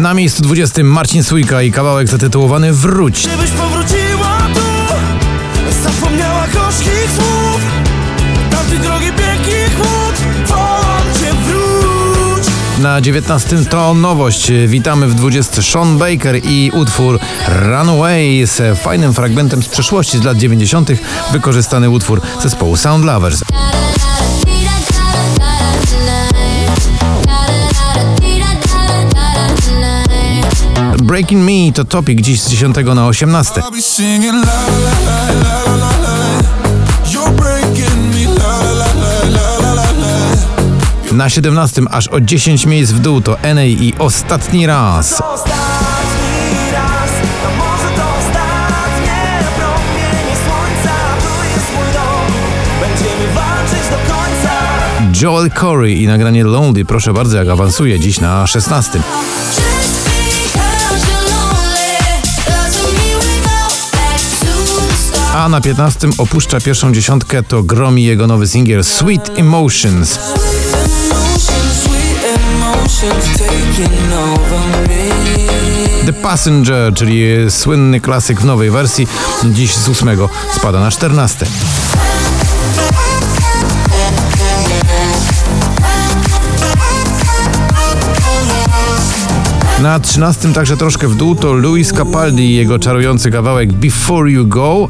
Na miejscu 20 Marcin Sójka i kawałek zatytułowany Wróć. Gdybyś powróciła tu Zapomniała gorzkich słów Tamtej drogi piękny chłód Wołam cię wróć Na 19 to nowość. Witamy w 20 Sean Baker i utwór Runaway z fajnym fragmentem z przeszłości z lat 90. wykorzystany utwór zespołu Sound Lovers. Breaking Me to topik dziś z 10 na 18. I'll be singing la la la la la la la. You're breaking me la la la la la la la. Na 17 aż o 10 miejsc w dół to NA i ostatni raz. To ostatni raz A może to ostatnie Promienie słońca Tu jest mój dom Będziemy walczyć do końca Joel Corey i nagranie Lonely, proszę bardzo, jak awansuje dziś na 16. A na 15 opuszcza pierwszą dziesiątkę to gromi jego nowy singiel Sweet Emotions. The Passenger, czyli słynny klasyk w nowej wersji, dziś z 8 spada na 14. Na 13 także troszkę w dół to Luis Capaldi i jego czarujący kawałek Before You Go.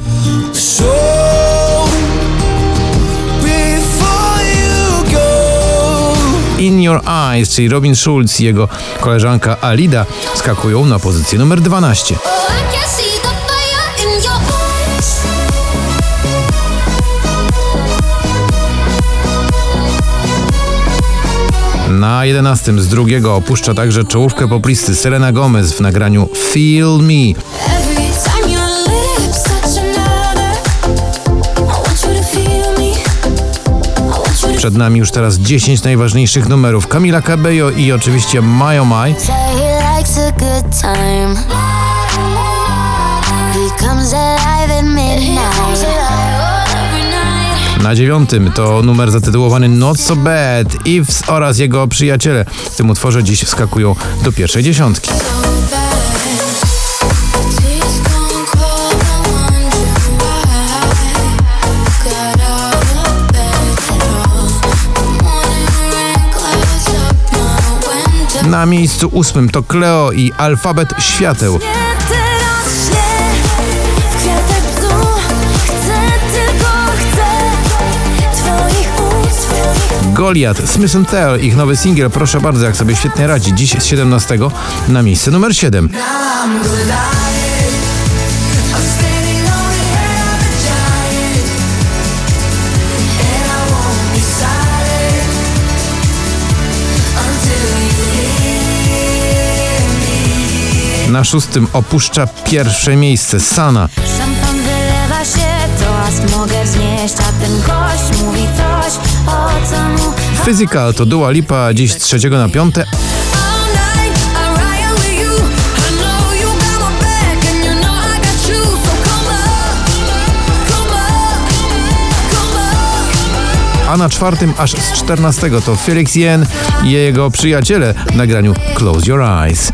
In Your Eyes, czyli Robin Schulz i jego koleżanka Alida skakują na pozycję numer 12. Na 11 z drugiego opuszcza także czołówkę poplisty Selena Gomez w nagraniu Feel Me. Przed nami już teraz 10 najważniejszych numerów Camila Cabello i oczywiście My Oh My. Na dziewiątym to numer zatytułowany Not So Bad. Eves oraz jego przyjaciele w tym utworze dziś wskakują do pierwszej dziesiątki. Na miejscu ósmym to Cleo i Alfabet Świateł. Twoich Goliat, Smith Tell, ich nowy singiel, proszę bardzo, jak sobie świetnie radzi. Dziś z 17 na miejsce numer 7. I'm standing on the head of a giant And I won't be silent Until you hear me Na szóstym opuszcza pierwsze miejsce Sana. Szampan wylewa się, to aż mogę wznieść A ten gość mówi coś, o co Physical to Dua Lipa, dziś z trzeciego na piąte. A na czwartym aż z 14 to Felix Yen i jego przyjaciele w nagraniu Close Your Eyes.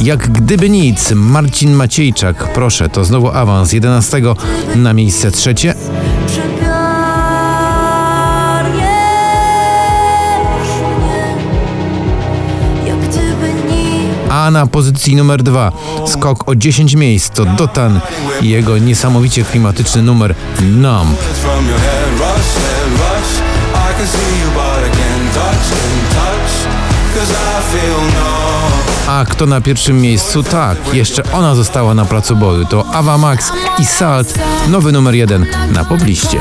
Jak gdyby nic, Marcin Maciejczak, proszę, to znowu awans 11 na miejsce trzecie. Przepiornie Jak gdyby nic. A na pozycji numer dwa skok o 10 miejsc to Dotan i jego niesamowicie klimatyczny numer Numb. A kto na pierwszym miejscu? Tak, jeszcze ona została na placu boju. To Ava Max i Salt, nowy numer jeden na pobliście.